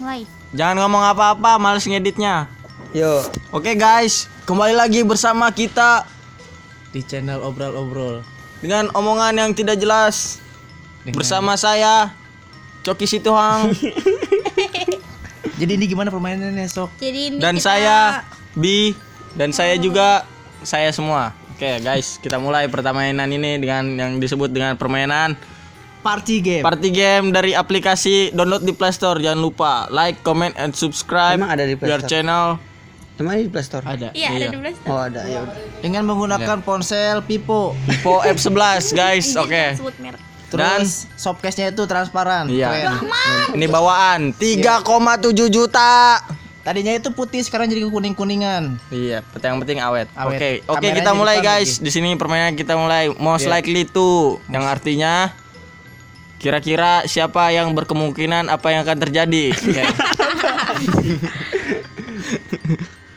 Mulai. Jangan ngomong apa-apa, males ngeditnya. Yo, Oke guys, kembali lagi bersama kita di channel obrol-obrol. dengan omongan yang tidak jelas. Bersama saya Coki Situhang Jadi ini gimana permainannya sok? Jadi ini dan kita- saya Bi dan saya juga saya semua. Oke guys, kita mulai permainan ini dengan yang disebut dengan permainan Party game. party game dari aplikasi download di Play Store. Jangan lupa like, comment, and subscribe Emang ada di Play your Store? channel. teman di Play Store. Ada. Iya, Iya. ada 12 Oh, ada ya udah. Dengan menggunakan ponsel Pipo. Vivo F11 guys, oke. Sebut merek. Dan softcase-nya itu transparan. Iya. Keren. ini bawaan 3,7 juta. Tadinya itu putih sekarang jadi kuning-kuningan. Iya, yang penting awet. Oke, oke Kameranya kita di mulai guys. Di sini permainan kita mulai most Iya. likely to yang artinya kira-kira siapa yang berkemungkinan apa yang akan terjadi. Oke.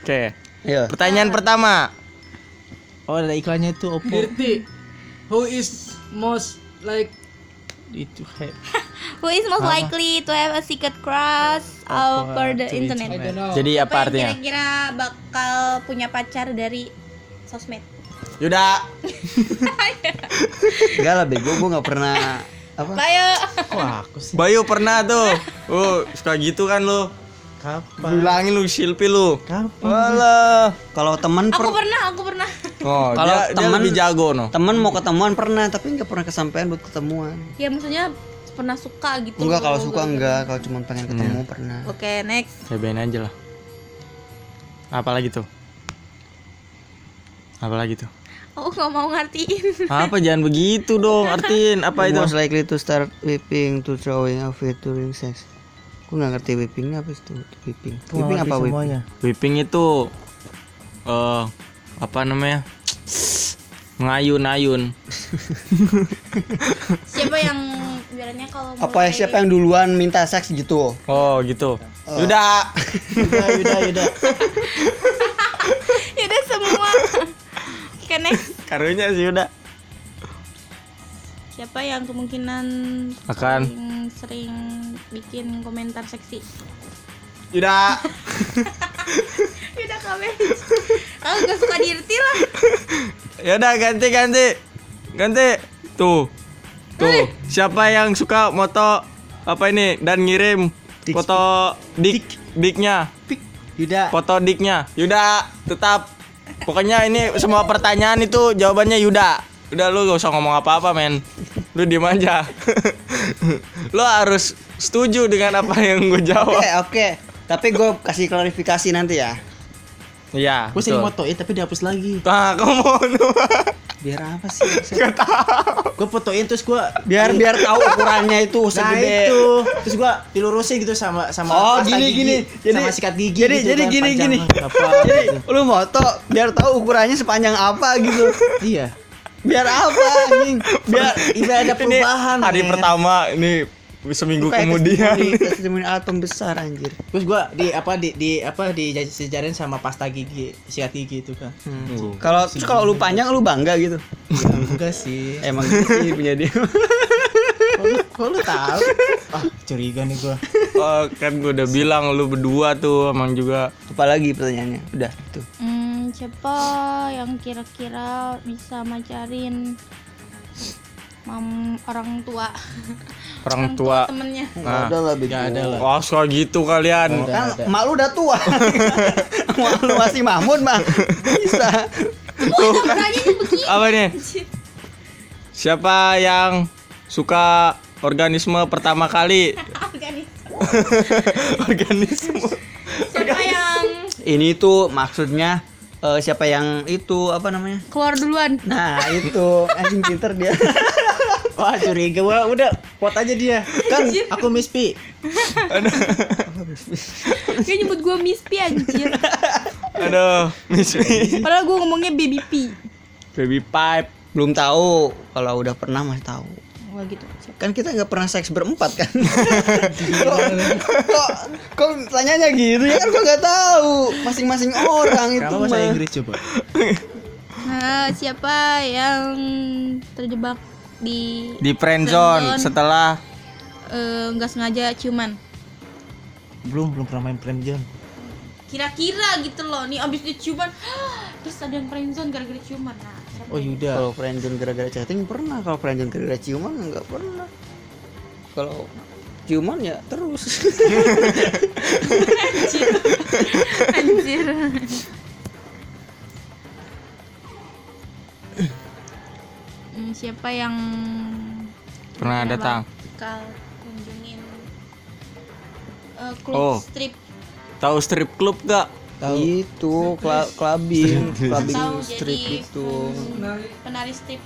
Oke. Yo. Pertanyaan pertama. Oh, ada iklannya itu Oppo. Dirty. Who is most like Itu kayak Who is most likely to have a secret crush over the internet? Jadi apa Apa artinya? kira-kira bakal punya pacar dari sosmed? Yuda. Enggak lah bego, gua nggak pernah apa? Bayo. Wah, aku sih. Bayu pernah tuh. Oh, suka gitu kan lu. Kapan? Bilangin lu Silpi lu. Kapan? Walah, kalau teman Aku per- pernah, aku pernah. Oh, Kalau lebih jago no. teman mau ketemuan pernah, tapi nggak pernah kesampaian buat ketemuan. Ya maksudnya pernah suka gitu. Enggak kalau suka enggak, kalau cuma pengen ketemu Iya. pernah. Oke, next. Cobain aja lah. Apa lagi tuh? Apa lagi tuh? Aku nggak mau ngertiin. Apa jangan begitu dong, artiin apa itu? Most likely to start whipping to throwing a fit during sex. Gue nggak ngerti whipping apa itu whipping. Whipping apa whipping? semuanya? Whipping itu eh apa namanya? Ngayun-ayun. Siapa yang kalau Apa ya mulai- siapa yang duluan minta seks gitu? Oh, gitu. Yuda. Yuda, Yuda, Yuda. Udah semua. Oke, next. Karunya sih Yuda. Siapa yang kemungkinan Akan. sering, sering bikin komentar seksi? Yuda. Udah kabe. Aku gak suka dirti lah. Yaudah ganti ganti. Ganti. Tuh. Tuh. Siapa yang suka moto apa ini dan ngirim foto dik diknya Yuda. foto diknya Yuda tetap pokoknya ini semua pertanyaan itu jawabannya Yuda udah lu gak usah ngomong apa-apa men lu diem aja lu harus setuju dengan apa yang gue Oke jawab oke. Tapi gue kasih klarifikasi nanti ya. iya Gue sering fotoin tapi dihapus lagi. nah kamu mau Biar apa sih? Gue fotoin terus gue biar biar tahu ukurannya itu Nah segede. itu Terus gua dilurusin gitu sama sama Oh, gini, gigi, gini. Jadi- sama sikat gigi jadi- gitu jadi kan, gini, gini. apa Jadi gitu. lu moto biar tahu ukurannya sepanjang apa gitu. Iya Biar apa anjing? Biar Biar ada ini perubahan hari men. pertama ini seminggu kayak kemudian testimoni- atom besar anjir. Terus gua di apa di di apa di sejarin sama pasta gigi sikat gigi itu kan Hmm. Kalau terus kalau lu panjang lu bangga gitu. ya, enggak sih Emang gitu sih punya dia. kok lu, tahu ah curiga nih gua oh, kan gue udah bilang lu berdua tuh emang juga Apalagi pertanyaannya? Udah tuh. Hmm, siapa yang kira-kira bisa macarin mam orang tua? orang tua temennya. Nah, ada lah. Gak ada lah Wah, suka gitu kalian. Kan ada. mak lu udah tua. mak lu masih Mahmud mah. Bisa. Pertanyaannya begini. Apa nih? Siapa yang suka organisme pertama kali? Organisme. organisme. Siapa yang Ini tuh maksudnya eh, siapa yang itu apa namanya? keluar duluan? Nah, itu anjing pinter dia. Wah curiga gua udah pot aja dia kan aku Miss P Dia nyebut gue Miss P anjir. Aduh, Miss Mi. Padahal gue ngomongnya Baby P. Baby pipe. Belum tahu. Kalau udah pernah masih tahu. Wah gitu. Kan kita nggak pernah seks berempat kan? kok, kok, kok tanyanya gitu ya kan gua nggak tahu. Masing-masing orang itu kamu bahasa mah. Inggris coba Nah, siapa yang terjebak di Di friendzone setelah eh, nggak sengaja ciuman? Belum belum pernah main friendzone. Kira-kira gitu loh. Nih abis dia ciuman, terus ada yang friendzone gara-gara ciuman. Nah, Oh Yuda. Kalau friendzone gara-gara chatting pernah, kalau friendzone gara-gara ciuman enggak pernah. Kalau ciuman ya terus. Anjir. Hmm, siapa yang Pernah datang. bakal kunjungin eh, klub Oh. strip Tahu strip club gak? Tahu. itu kla- clubbing, clubbing strip itu. Menari. penari strip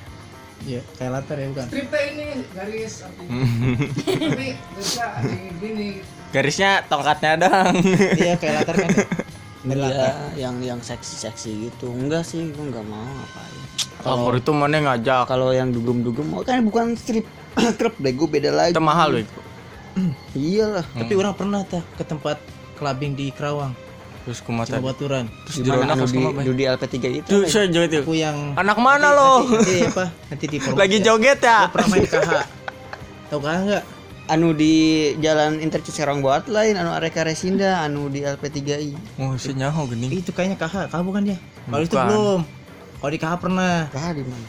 Iya, kayak latar ya bukan. Stripnya ini garis. Tapi bisa gini. Garisnya tongkatnya dong. Iya, kayak latar kan. ya? Iya, yang yang seksi-seksi gitu. Enggak sih, gua enggak mau ngapain. Kalau itu mana ngajak. Kalau yang dugem-dugem mau kan bukan strip klub bego beda lagi. Itu mahal Bego. Iyalah. Tapi orang pernah tah ke tempat clubbing di Kerawang, Terus kumata. Cuma Baturan. Terus anu kos di, anu di LP3 itu? Tuh saya joget Aku itu. yang Anak mana lo? nanti apa? Nanti di Lagi joget ya? Pernah main di KH? Tahu KH enggak? Anu di Jalan Intercity Serang Buat lain, anu Areka Resinda, anu di LP3I. Oh, si nyaho gini. Itu kayaknya KH, KH bukan dia? Kalau itu belum. Kalau di KH pernah. Kah di mana?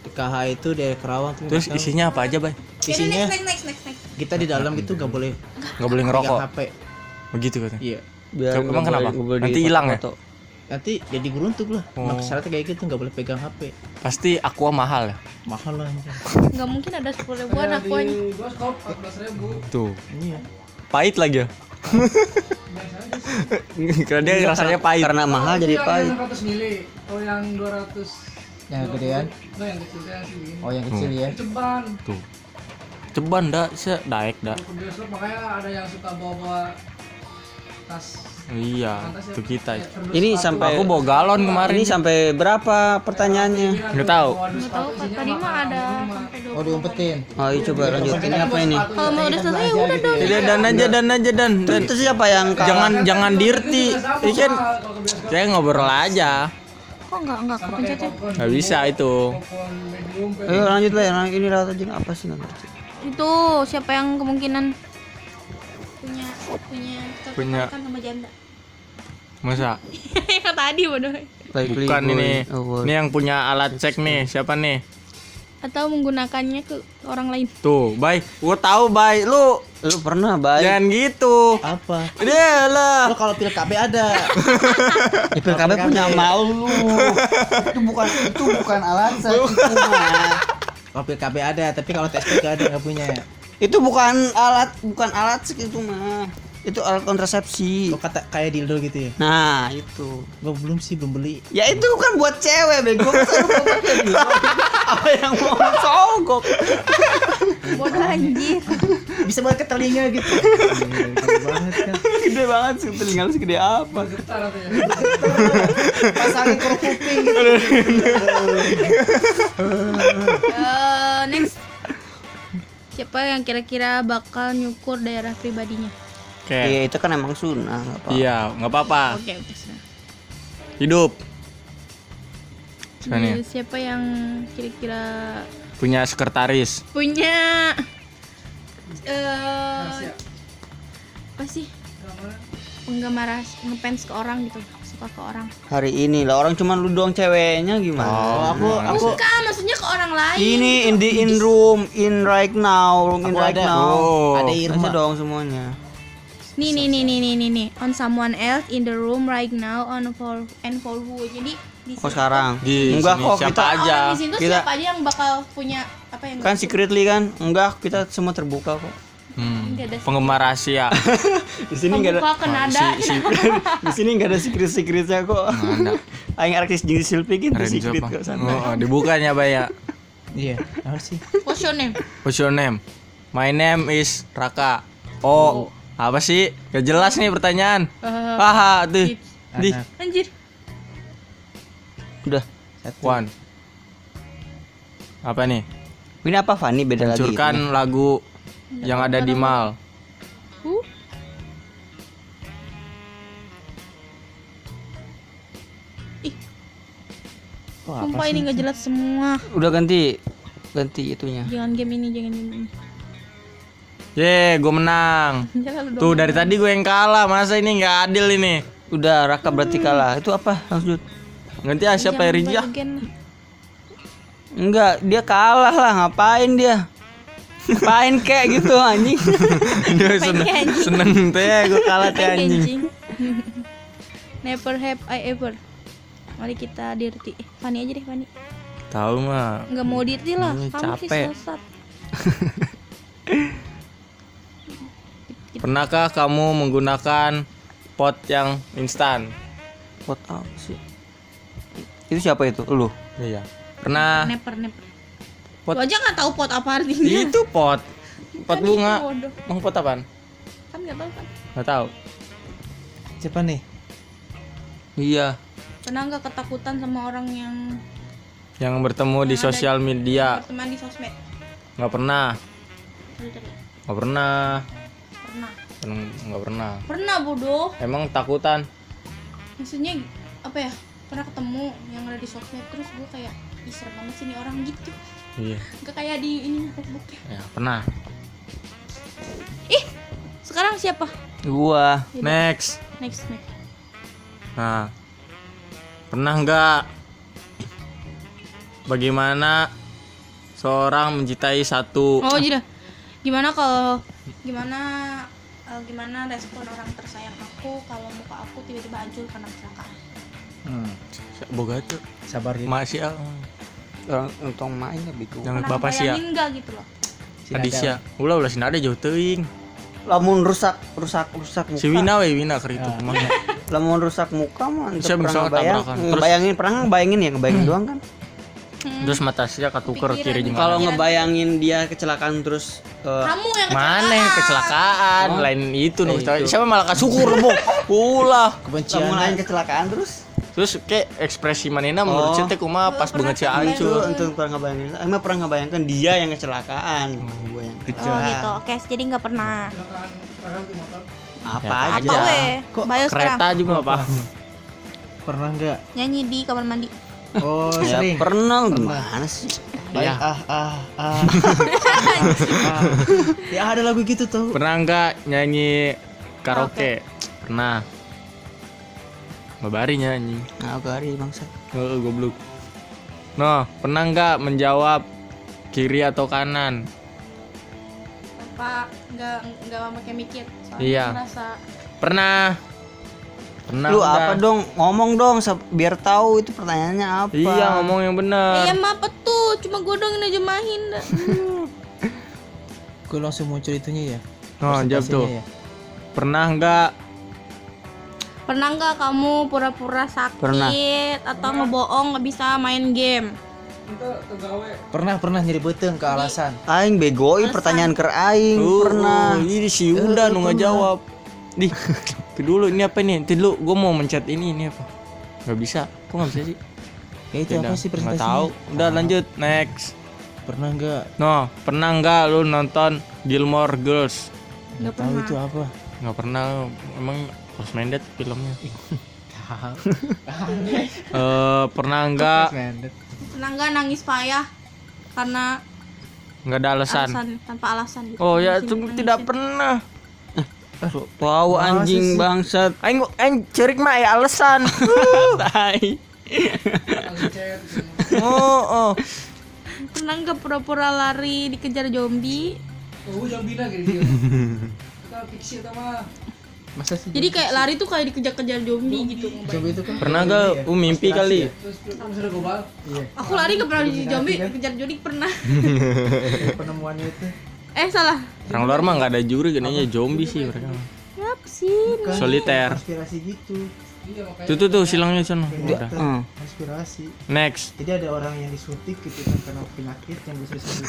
Di KH itu dari Kerawang tuh. Terus isinya apa aja, Bay? isinya next next next next kita di dalam itu nggak boleh Nggak boleh ngerokok. HP. Begitu katanya. Iya. Biar Emang kenapa? boleh- nggak boleh Nanti hilang ya? Nanti jadi geruntuk lah. Oh. syaratnya kayak gitu nggak boleh pegang HP. Pasti aqua mahal ya. Mahal lah. anjir. nggak mungkin ada sepuluh ribuan Ada aku aja di bioskop 14 ribu. Tuh. Iya. Pahit lagi ya. Karena dia rasanya pahit. Karena mahal jadi pahit. 600 mili. Kalau yang 200 Yang gedean? Yang kecil. Oh yang kecil ya. Ceban. Tuh. Ceban dah, se daek bioskop makanya ada yang suka bawa tas Iya, itu kita. Ini sampai Aku bawa galon kemarin. Ini sampai berapa pertanyaannya? Nggak tahu. nggak tahu tadi mah ada sampai Oh diumpetin. Oh, iya, coba lanjut. Ini apa ini? kalau mau udah selesai ya udah dong Tidak dan aja dan aja dan. dan. Itu siapa yang kalah? Jangan jangan dirti. Ini kan saya ngobrol aja. kok nggak nggak kepencet ya Nggak bisa itu. Ayo lanjut lah, yang ini lewat aja apa sih nanti? itu siapa yang kemungkinan punya punya Punya. sama janda Masa? yang tadi bodoh Likely Bukan boy. ini. Oh. Ini yang punya alat cek nih. Siapa nih? atau menggunakannya ke orang lain Tuh, Bay. Gua tahu, Bay. Lu Lu pernah baik? jangan gitu. Apa? Dia lah. Lo kalau pil KB ada. Ya, PKB punya malu. itu bukan itu bukan alasan itu mah. Kalau pil KB ada, tapi kalau TSP gak ada nggak punya. Itu bukan alat bukan alat sih itu mah. Itu alat kontrasepsi. Lo kata kayak dildo gitu ya? Nah, itu. Gue belum sih belum beli. Ya itu kan buat cewek bego. Dildo? Apa yang mau sogok? bodoh anjir Bisa buat ke telinga gitu. Gede banget kan. Gede banget sih telinga lu segede apa? Pasangin ke kuping gitu. Eh, next siapa yang kira-kira bakal nyukur daerah pribadinya Oke. Iya, itu kan emang sunnah, nggak apa. Iya, nggak apa-apa. oke. Hidup. Siapa nih? Jadi, siapa yang kira-kira Punya sekretaris. punya eh apa sih penggemar ngefans ke orang gitu suka ke orang Hari ini lah orang cuma lu doang ceweknya gimana? Oh, aku aku suka maksudnya ke orang lain Ini in the in room in right now, room in Aku right ada. now. Oh. ada Irma. dong semuanya. Nih nih nih nih nih nih nih on someone else in the room right now on for and for who jadi di Oh sekarang. Di Enggak kok siapa kita aja. orang di Kita- siapa aja yang bakal punya apa yang kan secretly kan. Enggak, kita semua terbuka kok. Hmm. Ada Penggemar rahasia. Di sini enggak ada Pembuka ke nada si, si di sini enggak ada secret-secretnya kok. Mana? Aing artis jeung Silpi gitu secret kok santai. Oh, dibukanya Bay ya. Iya, apa sih? what's your name What's your name? My name is Raka. Oh, apa sih? Gak jelas nih pertanyaan. Eh, Haha, tuh. Di anjir Udah. Satu. one. Apa nih? Ini apa Fani beda lagi? Hancurkan lagu yang ada di mal. Huh? Ih, apa sumpah sih? ini nggak jelas semua. Udah ganti ganti itunya. Jangan game ini, jangan game ini. Ye, gue menang. Tuh dari tadi gue yang kalah, masa ini nggak adil ini? Udah Raka berarti kalah. Itu apa? Lanjut. Ganti ah siapa ya Rijah? Enggak, dia kalah lah. Ngapain dia? Ngapain kayak gitu anjing? Dia seneng, seneng teh gue kalah teh anjing. Never have I ever. Mari kita dirti. Eh, Fani aja deh, Fani. Tahu mah. Nggak mau dirti lah. Kamu sih sesat. Pernahkah kamu menggunakan pot yang instan? Pot apa sih? Itu siapa itu? Lu. Iya. Pernah. Never, never. Pot. Lu aja nggak tahu pot apa artinya. Itu pot. Pot Kan bunga. itu bodoh. Emang pot apaan? Kan nggak tahu kan. Gak tahu. Siapa nih? Iya. Pernah nggak ketakutan sama orang yang Yang bertemu di Yang ada- sosial media. berteman di sosmed? Nggak pernah. Nggak pernah. Pernah. Pernah- Nggak pernah. Pernah bodoh. Emang takutan? Maksudnya apa ya? Pernah ketemu yang ada di sosmed terus gue kayak Ih serem banget sih orang gitu Iya. Gak kayak di ini Facebooknya Ya, pernah. Ih sekarang siapa? Gua. Next. Next next Nah, pernah nggak bagaimana seorang mencintai satu Oh jadi Gimana kalau Gimana eh, Gimana respon orang tersayang aku Kalau muka aku tiba-tiba hancur karena kecelakaan Hmm. boga tuh Sabar gitu. masih Orang untung main ya bego. jangan bapak sih ya bayangin nggak gitu loh Adisya ulah ulah sih ada jauh teuing Lamun rusak, rusak, rusak muka. si Wina we Wina keur itu Ah. ke mana Lamun rusak muka mah Bisa- pernah bisa. Terus- ngebayangin pernah ngebayangin ya ngebayangin doang kan? Terus mata sia katuker Pikiran. kiri jeung Kalau ngebayangin dia kecelakaan terus eh, Kamu yang mana kecelakaan? Kecelakaan lain itu nu Eh, siapa malah kasukur bo ulah. Kebencian. lamun lain kecelakaan terus? Terus kayak ekspresi manena menurut Oh. teh kumaha pas banget si itu hancur. Untuk pernah ngebayangin. Emang pernah ngebayangkan dia yang kecelakaan? Gua yang Oh kecelakaan. gitu. Oke jadi nggak pernah. Apa Ya, aja? Apa kok Bayo sekarang. kereta juga apa? Pernah nggak? Nyanyi di kamar mandi Oh, ya sering. pernah gimana sih Iya. Ah, ah, ah. ah. Ya ada lagu gitu tuh. Pernah nggak nyanyi karaoke? Pernah. Babari nyanyi. nah hari bangsa Heeh, goblok. Noh, pernah nggak menjawab kiri atau kanan? Pak nggak nggak pakai mikir soalnya Iya. merasa Pernah. Pernah. lu udah. apa dong ngomong dong biar tahu itu pertanyaannya apa Iya, ngomong yang benar. Iya maaf tuh cuma gue dong yang ngejemahin dah. Gue langsung muncul itunya ya. Oh, jawab tuh. Ya. Pernah nggak Pernah nggak kamu pura-pura sakit Pernah. atau ngebohong nggak bisa main game? Pernah pernah nyari beteng ke alasan. aing begoi pertanyaan ke aing Oh, pernah ini si udah nu jawab. Di. ke dulu ini apa nih? Nanti dulu gue mau mencet ini ini apa? Gak bisa. Kok nggak bisa sih? Ya itu Udah, apa sih nggak presentasinya? tahu. Udah lanjut next. Pernah nggak? No, pernah nggak lu nonton Gilmore Girls? Nggak Tahu pernah. itu apa? Nggak pernah. Emang recommended filmnya. Eh pernah nggak Pernah nggak nangis payah karena nggak ada alasan? alasan tanpa alasan gitu? Oh ya, itu tidak pernah. Tahu anjing bangsat Aing aing cerik mah ya alasan. Tai. oh, oh. Pernah nggak pura-pura lari dikejar zombie? Oh, jangan bilang gitu. Kita fiksi sama Masa sih? Jadi kayak lari tuh kayak dikejar-kejar zombie gitu. Coba itu kan. Pernah nggak? Uh, mimpi kali. sudah gobal. Aku lari nggak pernah di zombie, dikejar zombie pernah. Penemuannya itu. Eh salah. Orang luar mah nggak ada juri, kayaknya zombie sih mereka. Apa sih? Soliter. Konspirasi gitu. Iya. Tuh tuh tuh silangnya sana. Udah. Hmm. Next. Jadi ada orang yang disuntik gitu kan karena penyakit yang bisa disembuh.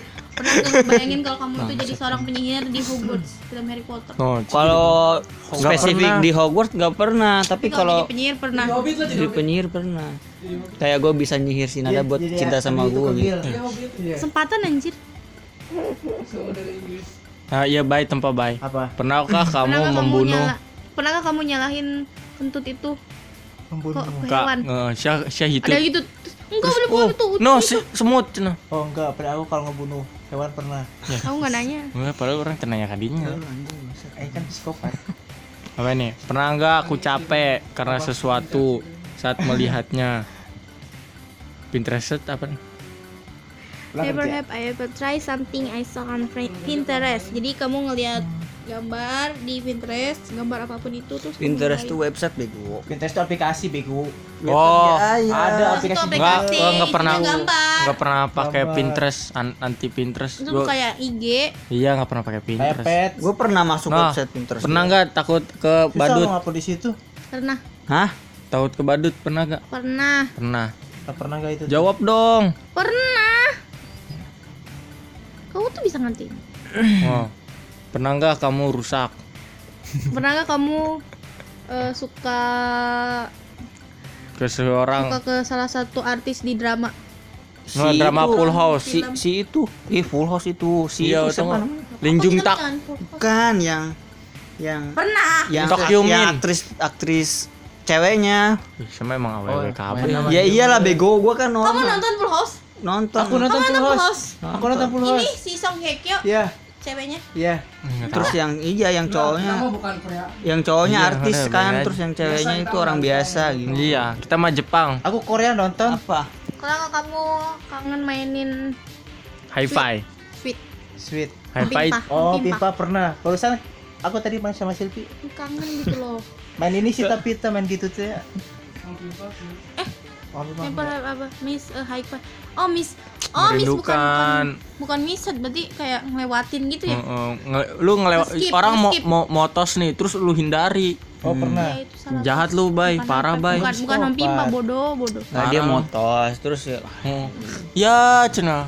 Pernah bayangin kalau kamu itu jadi seorang penyihir di Hogwarts film Harry Potter? Oh, kalau spesifik di Hogwarts nggak pernah tapi Tapi kalau penyihir pernah. Jadi di penyihir pernah kayak gue bisa nyihir si nada buat cinta sama gue gitu Hobbit. Iya. Kesempatan anjir. Sama dari Inggris. Ah, iya baik tempat baik. Apa? Pernahkah kamu Pernah nggak membunuh nyala? Pernah nggak kamu nyalahin kentut itu Membunuh. kok hewan? eh, syah syah itu? Ada gitu. Enggak boleh Oh, bunuh tuh. no, se- semut cenah. Oh enggak, pada aku kalau ngebunuh Hewan pernah. Aku nggak nanya. Enggak, padahal orang tenanya kadinya. Eh kan psikopat. Apa nih? Pernah nggak aku capek karena sesuatu saat melihatnya? Pinterest apa nih? Never have I ever try something I saw on Pinterest. Jadi kamu ngelihat gambar di Pinterest, gambar apa pun itu terus Pinterest tuh website bego. Pinterest itu aplikasi bego. Oh, Ada Terus itu aplikasi Enggak, gua enggak pernah enggak pernah pakai Gambar. Pinterest, an- anti Pinterest. Itu Gua kayak IG. iya enggak pernah pakai Pinterest. pet. Gue pernah masuk Nah, website Pinterest. Pernah nggak takut ke Susah badut? ngupload di situ. Pernah, Hah? Takut ke badut pernah nggak? pernah, Pernah. Tak pernah gak itu? Jawab dong. pernah. Kamu tuh bisa ngerti. Oh. Pernah nggak kamu rusak? Pernah nggak kamu eh, suka ke seorang suka ke salah satu artis di drama? Nah, drama itu, Full House. Si, si itu. Ih, full house itu. Si Iya, itu namanya? Linjung tak. bukan? Yang yang Pernah. yang, yang Min. aktris aktris ceweknya. Sama emang Oh, aww iya. Main Ya iyalah bego gua kan Kamu nonton. nonton Full House? Nonton. Aku nonton Kamu full nonton Full house. House? Aku nonton full Ini house. si Song Hye Kyo, Iya, ceweknya. iya. Terus yang iya yang cowoknya bukan pria. yang cowoknya Iya, artis bener, kan, bener terus yang ceweknya itu orang biasa gitu. Iya, kita mah Jepang. Aku Korea nonton. Apa? Kalau kamu kangen mainin Hi-fi. Sweet, Sweet. Hi-fi. Oh, Pimpa. pipa pernah. Barusan aku tadi main sama Silvi. kangen gitu loh. Main ini sih tapi kita main gitu tuh ya. Oh, Never have apa? Miss uh, High Five. Oh, Miss. Oh, Miss bukan bukan bukan miss berarti kayak ngelewatin gitu ya. Heeh, nge- lu ngelewat Skip, orang mau mau motos nih, terus lu hindari. Oh, pernah. Ya. Jahat lu, Bay. Bukan Parah, Bay. Bukan bukan Om Pimpa bodoh, bodoh. Nah, dia motos terus ya. Oh. Ya, cina.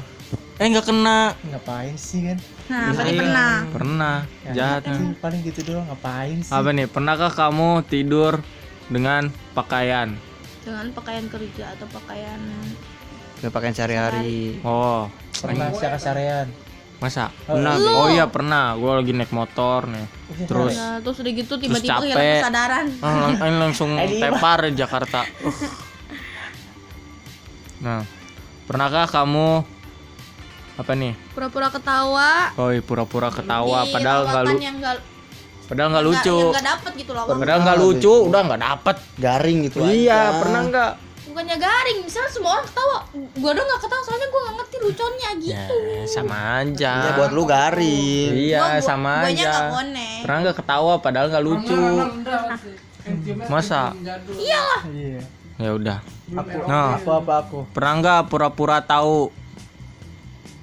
Eh nggak kena. Ngapain sih kan? Nah, berarti pernah. Pernah. Jahat. Itu paling gitu doang ngapain sih? Apa nih? Pernahkah kamu tidur dengan pakaian? Dengan pakaian kerja atau pakaian Dia pakaian sehari-hari. Oh, Pernah sih kasarean. masa? Pernah. Lu. Oh iya pernah. Gue lagi naik motor nih. Terus Ya, terus udah gitu tiba-tiba capek. hilang kesadaran. ah, lang- langsung tepar di Jakarta. Uh. Nah, pernahkah kamu apa nih? Pura-pura ketawa. Oh, iya, pura-pura ketawa di padahal nggak lawakan lu, yang nggak padahal nggak lucu. nggak dapet gitu loh. Padahal nggak lucu, udah nggak dapet. Garing gitu Iya, aja. pernah nggak? Bukannya garing, misalnya semua orang ketawa. Gua dong nggak ketawa soalnya gua nggak ngerti lucunya Ya, gitu. sama aja. Iya buat lu garing. Iya, Gua- gua- sama guanya aja. bonek. Pernah nggak ketawa padahal nggak lucu? Masa? Iyalah. Iya. Ya udah. Aku, Nah. aku apa aku? Pernah nggak pura-pura tahu?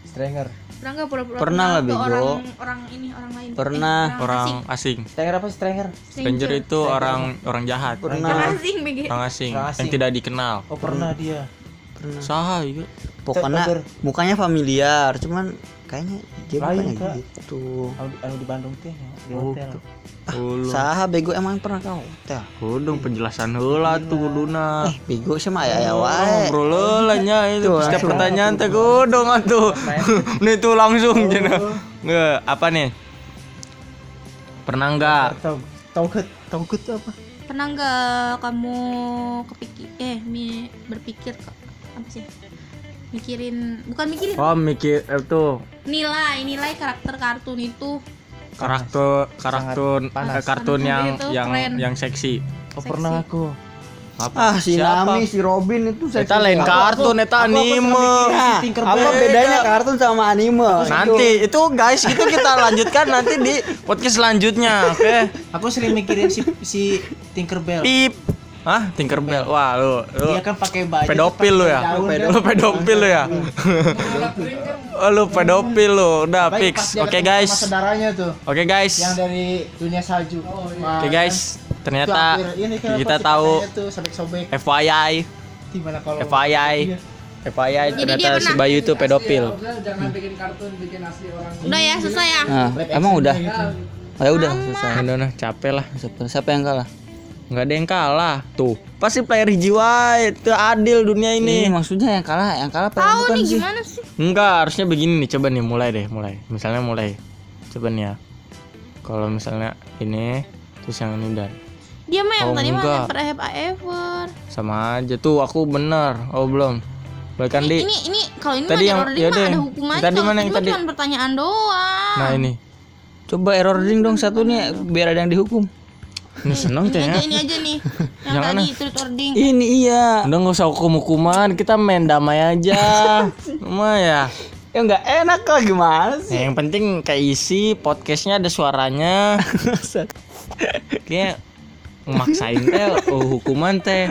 Stranger. Pernah nggak pura-pura Pernah lah, ke bego. orang orang ini orang lain? Pernah. Eh, Orang asing. asing. Stranger apa sih stranger? Stranger itu orang orang jahat. Orang Pernah. asing BG. Orang asing Orang yang asing. tidak dikenal. Oh pernah dia. Pernah. Saha iya. Pokoknya mukanya familiar, cuman kayaknya dia Lain, bukannya Kak. gitu. Anu, di Bandung teh ya, di Oh, hotel. Ulu. Saha bego emang pernah kau hotel. Kudung penjelasan heula tuh kuduna. Eh, bego sih mah aya wae. Ngobrol heula nya itu setiap pertanyaan teh kudung atuh. Nih tuh langsung cenah. Nggak, apa nih? Pernah nggak? Tahu tahu ke tahu ke tuh apa? Pernah nggak kamu kepikir eh mi, berpikir ke- apa sih? Mikirin bukan mikirin Oh mikir itu nilai nilai karakter kartun itu karakter karakter panas. eh, kartun Panas yang itu yang keren. yang seksi. Oh pernah aku. Ah, si Siapa? Nami, si Robin itu Eta seksi lain kartun, eta anime. Tinkerbell. apa bedanya kartun sama anime? Nanti itu guys itu kita lanjutkan nanti di podcast selanjutnya, oke? Aku sering mikirin si si Tinkerbell. Pip. Hah, Tinkerbell. Wah, lu lu Dia kan pakai baju. pedofil lu ya? kan. Lu pedofil lu ya? Oh, lu pedofil lu. Udah Baik, fix. Oke ketemu guys. Saudaranya tuh Oke guys. yang dari dunia salju. Oke guys. Ternyata kita tahu tuh sobek-sobek. FYI, Gimana kalau FYI, FYI Jadi dia ternyata si Bayu itu pedofil. Jangan bikin kartun, bikin asli orang. udah ya selesai ya Nah, emang udah. Oh, ya udah selesai. Udah, udah, capek lah. Siapa, siapa yang kalah? Nggak ada yang kalah. Tuh, pasti player hiji wae. Itu adil dunia Ini ini. maksudnya yang kalah, yang kalah tahu bukan nih sih? gimana sih Enggak, harusnya begini nih. Coba nih mulai deh, mulai. Misalnya mulai. Coba nih ya. Kalau misalnya ini terus yang ini dan dia mah yang Oh, tadi mah never have I ever sama aja tuh aku bener. Oh, belum. Balikan Ini, di. ini ini kalau ini Tadi mah yang- ding mah ada hukumannya. tadi mana yang tadi? cuma pertanyaan doang. Nah ini. Coba error ring dong satu nih biar ada yang dihukum. Ini seneng Ini teh aja, ya. ini aja nih. Yang Jangan tadi truth or ding. Ini iya. Udah nggak usah hukum-hukuman, kita main damai aja. Cuma ya. Ya nggak enak kok gimana sih? Yang penting keisi podcastnya ada suaranya. Kayak maksain teh oh, hukuman teh.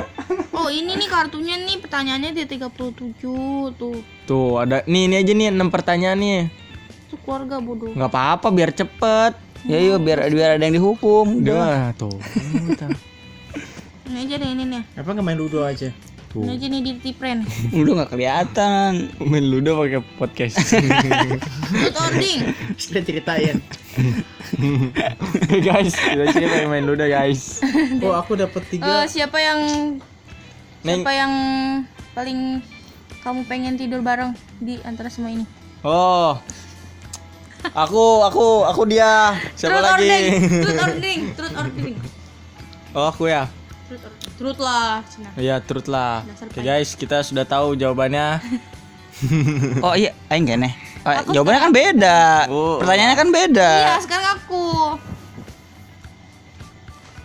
Oh, ini nih kartunya nih pertanyaannya di 37 tuh. Tuh ada nih ini aja nih enam pertanyaan nih. Itu keluarga bodoh. nggak apa-apa biar cepet. Ya iya biar biar ada yang dihukum. Udah tuh. Ini aja deh ini nih. Apa nggak main ludo aja? Tuh. Ini aja nih dirty friend. Udah nggak kelihatan. Main ludo pakai podcast. Truth or ding. Sudah ceritain. guys, kita sini pengen main ludo guys. Oh aku dapat tiga. siapa yang Neng. siapa yang paling kamu pengen tidur bareng di antara semua ini? Oh. Aku aku aku dia. Siapa truth lagi? ding. Truth or ding. Truth or ding. Oh, aku ya. Truth or Truth lah, Cina. Iya, turut lah. Oke guys, kita sudah tahu jawabannya. Oh iya, aing kene. Oh, jawabannya kan beda. Oh. Pertanyaannya kan beda. Iya, sekarang aku.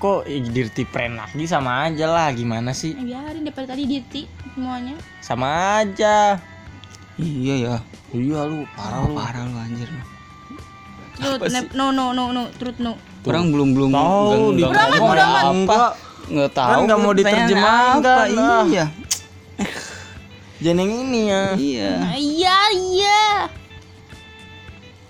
Kok dirty friend lagi sama aja lah, gimana sih? Eh, biarin daripada tadi dirty semuanya. Sama aja. Iya ya. Iya lu, Parah lu, parah lu anjir. Truth, nep- no no no no, truth no. Orang belum belum Tahu, nggak- di nggak ngomong udah amat. apa. Nggak tahu. Kan nggak mau diterjemahin apa. Iya. Jangan yang ini ya. Iya. Nah, iya, iya.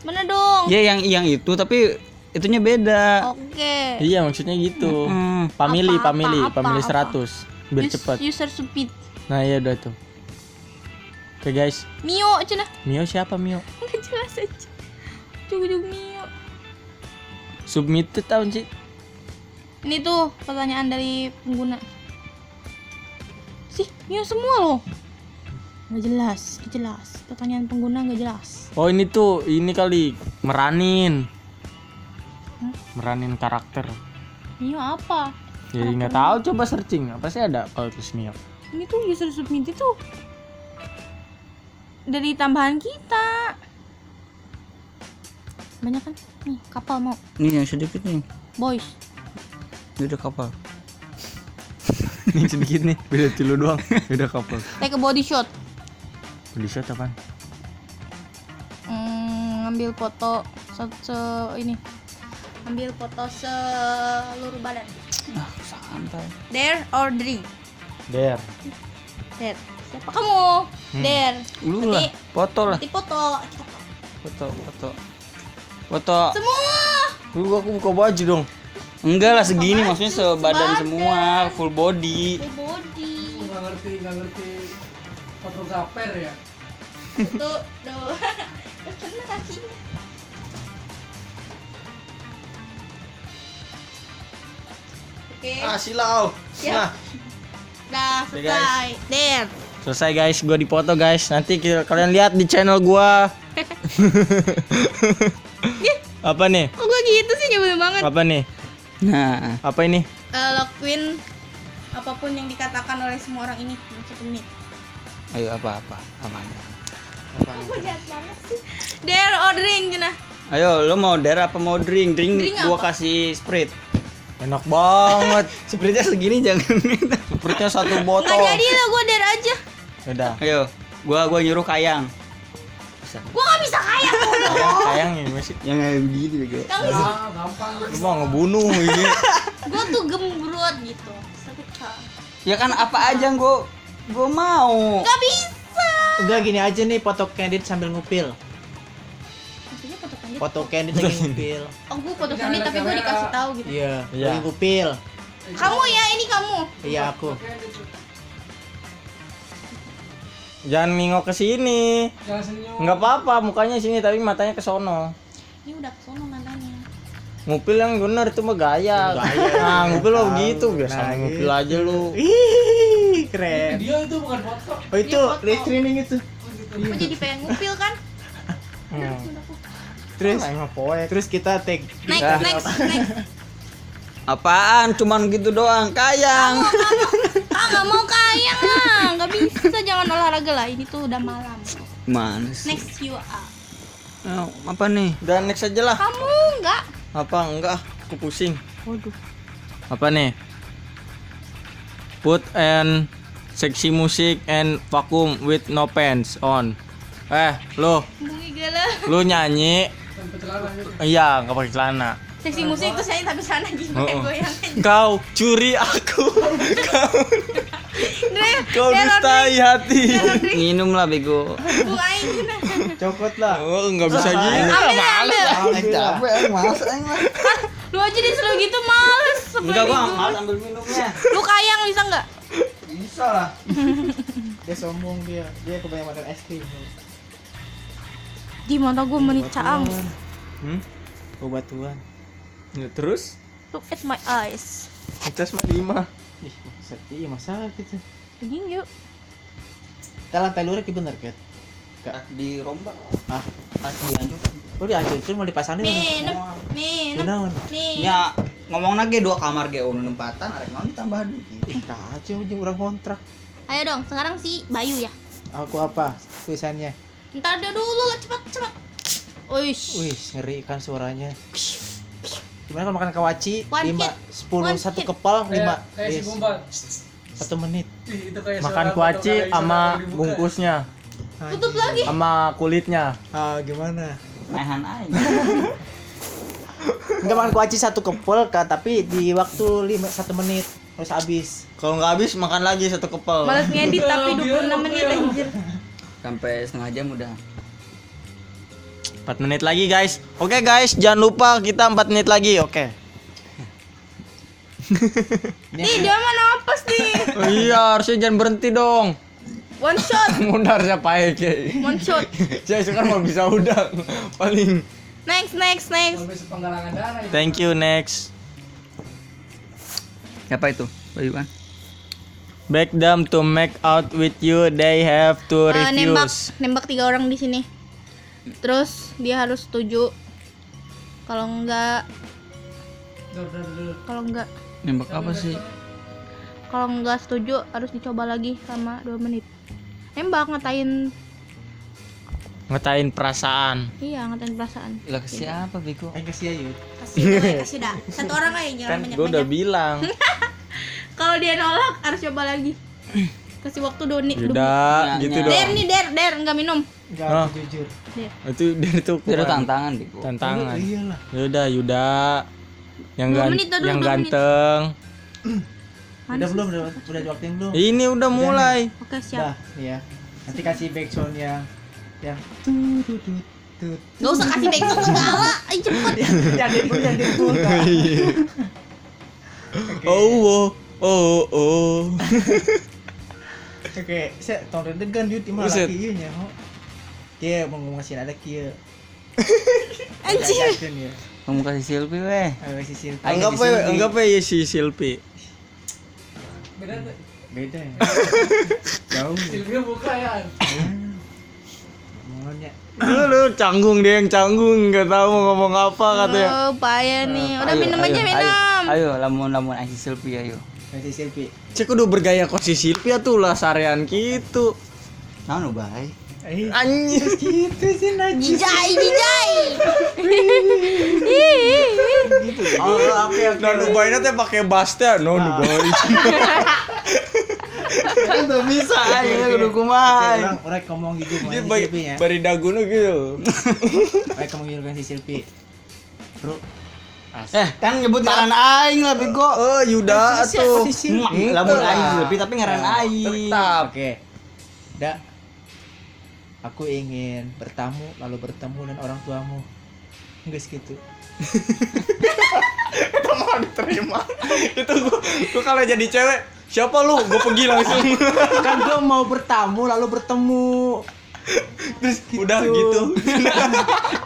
Mana dong? Ya yang yang itu tapi itunya beda. Oke. Iya, maksudnya gitu. Hmm. Family, Apa, family, apa, family apa? 100 biar Us- cepat. User stupid. Nah, iya udah tuh. Oke guys, Mio, cina. Mio siapa Mio? Nggak jelas aja. Ujung-ujung Mio. Submitted tahun sih. Ini tuh pertanyaan dari pengguna. Sih, Mio semua loh. Nggak jelas, nggak jelas. Pertanyaan pengguna nggak jelas. Oh ini tuh ini kali meranin, meranin karakter. Mio apa? Jadi nggak tahu coba searching apa sih ada kalau tulis Mio. Ini tuh user submit itu dari tambahan kita. Banyak kan? Nih, kapal mau. Ini yang sedikit nih. Boys. Ini udah kapal. Ini sedikit nih, beda tilu doang. Beda couple. Take a body shot. Beli shot apaan? Hmm, ngambil foto se, se- ini. Ambil foto seluruh badan. Ah, santai. Dare or drink? Der. Dare. Siapa kamu? Dare. Lu Berarti- lah, foto lah. Foto. Foto, foto. Foto. Semua. Lu aku buka baju dong. Enggak lah segini maksudnya Sebadan. sebadan semua, full body. Full body. nggak ngerti nggak ngerti fotografer ya Tuh, tuh. Kena kakinya. Oke. Ah silau. Siap. Dah Oke, selesai. Dare. Selesai guys, gua dipoto guys. Nanti kita, kalian lihat di channel gua. apa nih? Kok gue gitu sih nyebelin banget. Apa nih? Nah, Apa ini? Eh, lakuin apa pun yang dikatakan oleh semua orang ini satu menit. ayo apa apa apa. Kok jahat banget sih? Dare or drink, Juna. Ayo, lo mau dare apa mau drink? Drink, Drink gua apa? kasih sprite. Enak banget. Spritnya segini jangan. Sepertinya satu Nggak botol. jadi lah, gue dare aja. Udah. Ayo, gua gua nyuruh kayang. Gue gak bisa kaya. Sayang, sayang ini masih. Yang kayak begini bego. Gak bisa. ah gampang Lu mau ngebunuh ini. Gue tuh gembrot gitu. Sakit kak. Ya kan apa aja yang gua gua mau. Gak bisa. Udah gini aja nih foto candid sambil ngupil. Maksudnya foto kandid. Foto candid lagi ngupil. Oh, gue foto kandid tapi gue dikasih tahu gitu. Iya, Iya. lagi ngupil. Kamu ya, ini kamu. Iya aku. Jangan nengok ke sini. jangan senyum Enggak apa-apa, mukanya sini tapi matanya ke sono. Ini udah kesono matanya. Ngupil yang bener itu mah gaya. Nah, ngupil lo begitu biasa Nah, ngupil aja lu. Ih, keren. video itu bukan foto Oh itu Iya, foto. live streaming itu. Gue jadi pengen ngupil kan? Hmm. Terus terus kita take Next, next, next. Apaan? Cuman gitu doang, kayang. Nggak mau kayang lah nggak bisa jangan olahraga lah ini tuh udah malam Mana sih? next you are Oh, apa nih? Udah next aja lah. kamu nggak Apa enggak? Aku pusing. waduh Apa nih? Put and sexy music and vacuum with no pants on. Eh, lo, lu nyanyi. Iya, nggak pakai celana. Seksi musik itu saya tapi sana gimana Oh, oh. goyang Kau curi aku. Kau, kau dustai hati. Minum lah bego. Cokot lah. Oh, nggak bisa gini. ambil ambil Aing capek, aing malas aing lah. lu aja disuruh gitu males Enggak gua Sebelum malas ambil minumnya. lu kayang bisa nggak Bisa lah. dia sombong dia. Dia kebanyakan makan es krim. di mata gue menit caang Hmm? Obat-obatan. Ya, terus? look at my eyes Kita sama lima. Ih, sedih masa gitu. Anjing yuk Kita lantai luar bener kan? Di rombak. Ah, Asli anjir. lu dihancurkan mau dipasangin. minum minum Ya ngomong lagi dua kamar ge unu nempatan arek naon ditambah duit. Ih, kacau aja orang kontrak. ayo dong sekarang si Bayu ya Aku apa? Tulisannya. ntar dia dulu lah cepat cepat Uish. Wih, ngeri kan suaranya. Gimana kalau makan kawaci? One lima, hit. sepuluh, One satu hit. kepal, lima. kayak si yes. Satu menit. Ih, itu kayak Makan kuaci kali sama bungkusnya, tutup lagi sama kulitnya. Ah, gimana? Mehan aing. Enggak makan kuaci satu kepal, Kak, tapi di waktu lima, satu menit harus habis. Kalau nggak habis makan lagi satu kepal. Males ngedit tapi Biar 26 menit anjir Sampai setengah jam udah. 4 menit lagi guys. Oke guys, jangan lupa kita 4 menit lagi. Oke. nih dia mana napas nih Oh iya, harusnya jangan berhenti dong. one shot Mundar siapa ya one shot Saya sekarang mau bisa udang. Paling. next next next. Thank you next. Siapa itu? Bayu kan? Beg them to make out with you, they have to Eh, nembak refuse. nembak tiga orang di sini terus dia harus setuju kalau enggak kalau enggak Nembak apa sih? kalau enggak setuju harus dicoba lagi sama dua menit nembak ngatain Ngetain perasaan. iya ngatain perasaan Lah ke siapa bego? Kasih aja. kasih dah, kasih dah satu orang aja jangan Kan banyak gue udah bilang. kalau dia nolak harus coba lagi kasih waktu doni Udah, gitu Ya, der dong. nih der der enggak minum Enggak, aku jujur. der Itu dari itu Itu ada tantangan bego. tantangan. Iyalah. Yaudah, Yuda. Yang gan- menit, dulu, yang ganteng. Udah belum, udah, udah diwaktuin belum? Ini udah mulai. oke siap nih ya. Nanti kasih backsound yang yang tut tut tut tut. Gak usah kasih backsound segala ayo cepet Yang di yang di full, Kak. Oh, oh, oh, oh. Oke, saya tahun degan yuk timah laki ieu nya. Kia mau ngasih ada kia. anjir ya. Kamu kasih selfie weh. Ayo si Silvi. Anggap aja, anggap aja si Silpi. Beda beda ya. Jauh. Silvia buka ya. Ngomongnya. Lu, lu canggung dia yang canggung nggak tahu mau ngomong apa katanya. oh payah nih udah Ayo, minum ayo, aja ayo. minum Ayo, lamun lamun kasih selfie ayo. Kasih Silvi. Cek udah bergaya kok si Silpi tuh lah sarean gitu. Nah, nu bae. Eh, Anjir. gitu sih Najis. jijai jijai Oh, oke oke. Nah, nu bae teh pakai teh. No, nu bae. Itu bisa ayo kudu kumaha. orang orang ngomong gitu mau Dia bari ya. bari daguna gitu. Orang ngomong gitu kan si Silvi. Bro, Eh, kan nyebut ngaran aing lah bego. Oh, Yuda tuh. Hmm, Lamun aing selfie tapi ngaran aing. Tetap. Oke. Da. Aku ingin bertamu lalu bertemu dengan orang tuamu. Enggak segitu. Itu mau diterima. Itu gua, gua kalau jadi cewek, siapa lu? Gua pergi langsung. kan gua mau bertamu lalu bertemu. Terus udah gitu.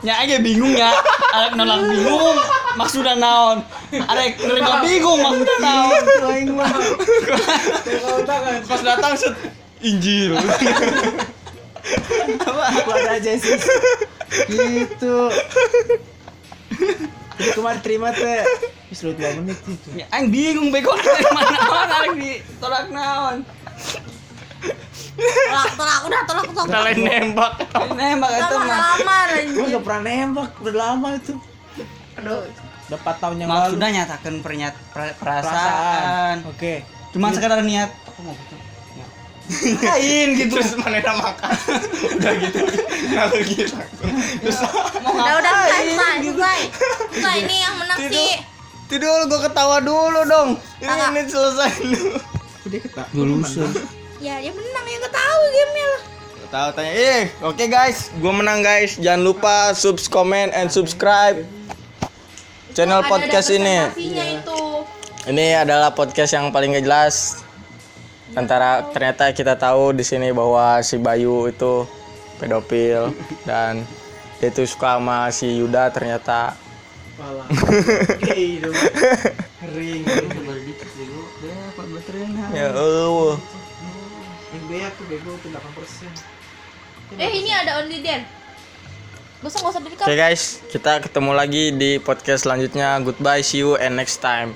Nya aja bingung ya. Arek nolak bingung maksudnya naon. Arek nerima bingung maksudnya naon. Aing mah. Pas datang set Injil. Aku ada aja sih. Gitu. Jadi kemarin terima teh. Wis lu 2 menit itu. Ya, aing bingung bego dari mana naon arek ditolak naon. tolak tolak udah tolak tolak Kita lain nembak. Nembak Sama mah. Gua anjir enggak pernah nembak, udah lama itu. aduh Udah 4 tahun yang lalu. Maksudnya nyatakan pernyat perasaan. Oke. Cuma sekedar niat aku mau. Lain gitu. Terus mana makan. Udah gitu. Kalau gitu. Terus Mau udah udah gitu. selesai selesai ini yang menang Tidur. sih Tidur gua ketawa dulu dong. Ini Kakak. menit selesai dulu. Udah kata. Lulusan. ya dia menang ya gak tahu gamenya lah Tahu tanya. Eh, oke guys, gua menang guys. Jangan lupa subs, comment and subscribe channel Ada- podcast ini. Ini adalah podcast yang paling gak jelas. Antara ternyata kita tahu di sini bahwa si Bayu itu pedofil dan dia itu suka sama si Yuda ternyata. Pala. Kering. Ya Allah. Yang B aku bego itu 8%. eh ini ada only there gak usah gak usah Oke direkam guys, kita ketemu lagi di podcast selanjutnya. Goodbye, see you and next time.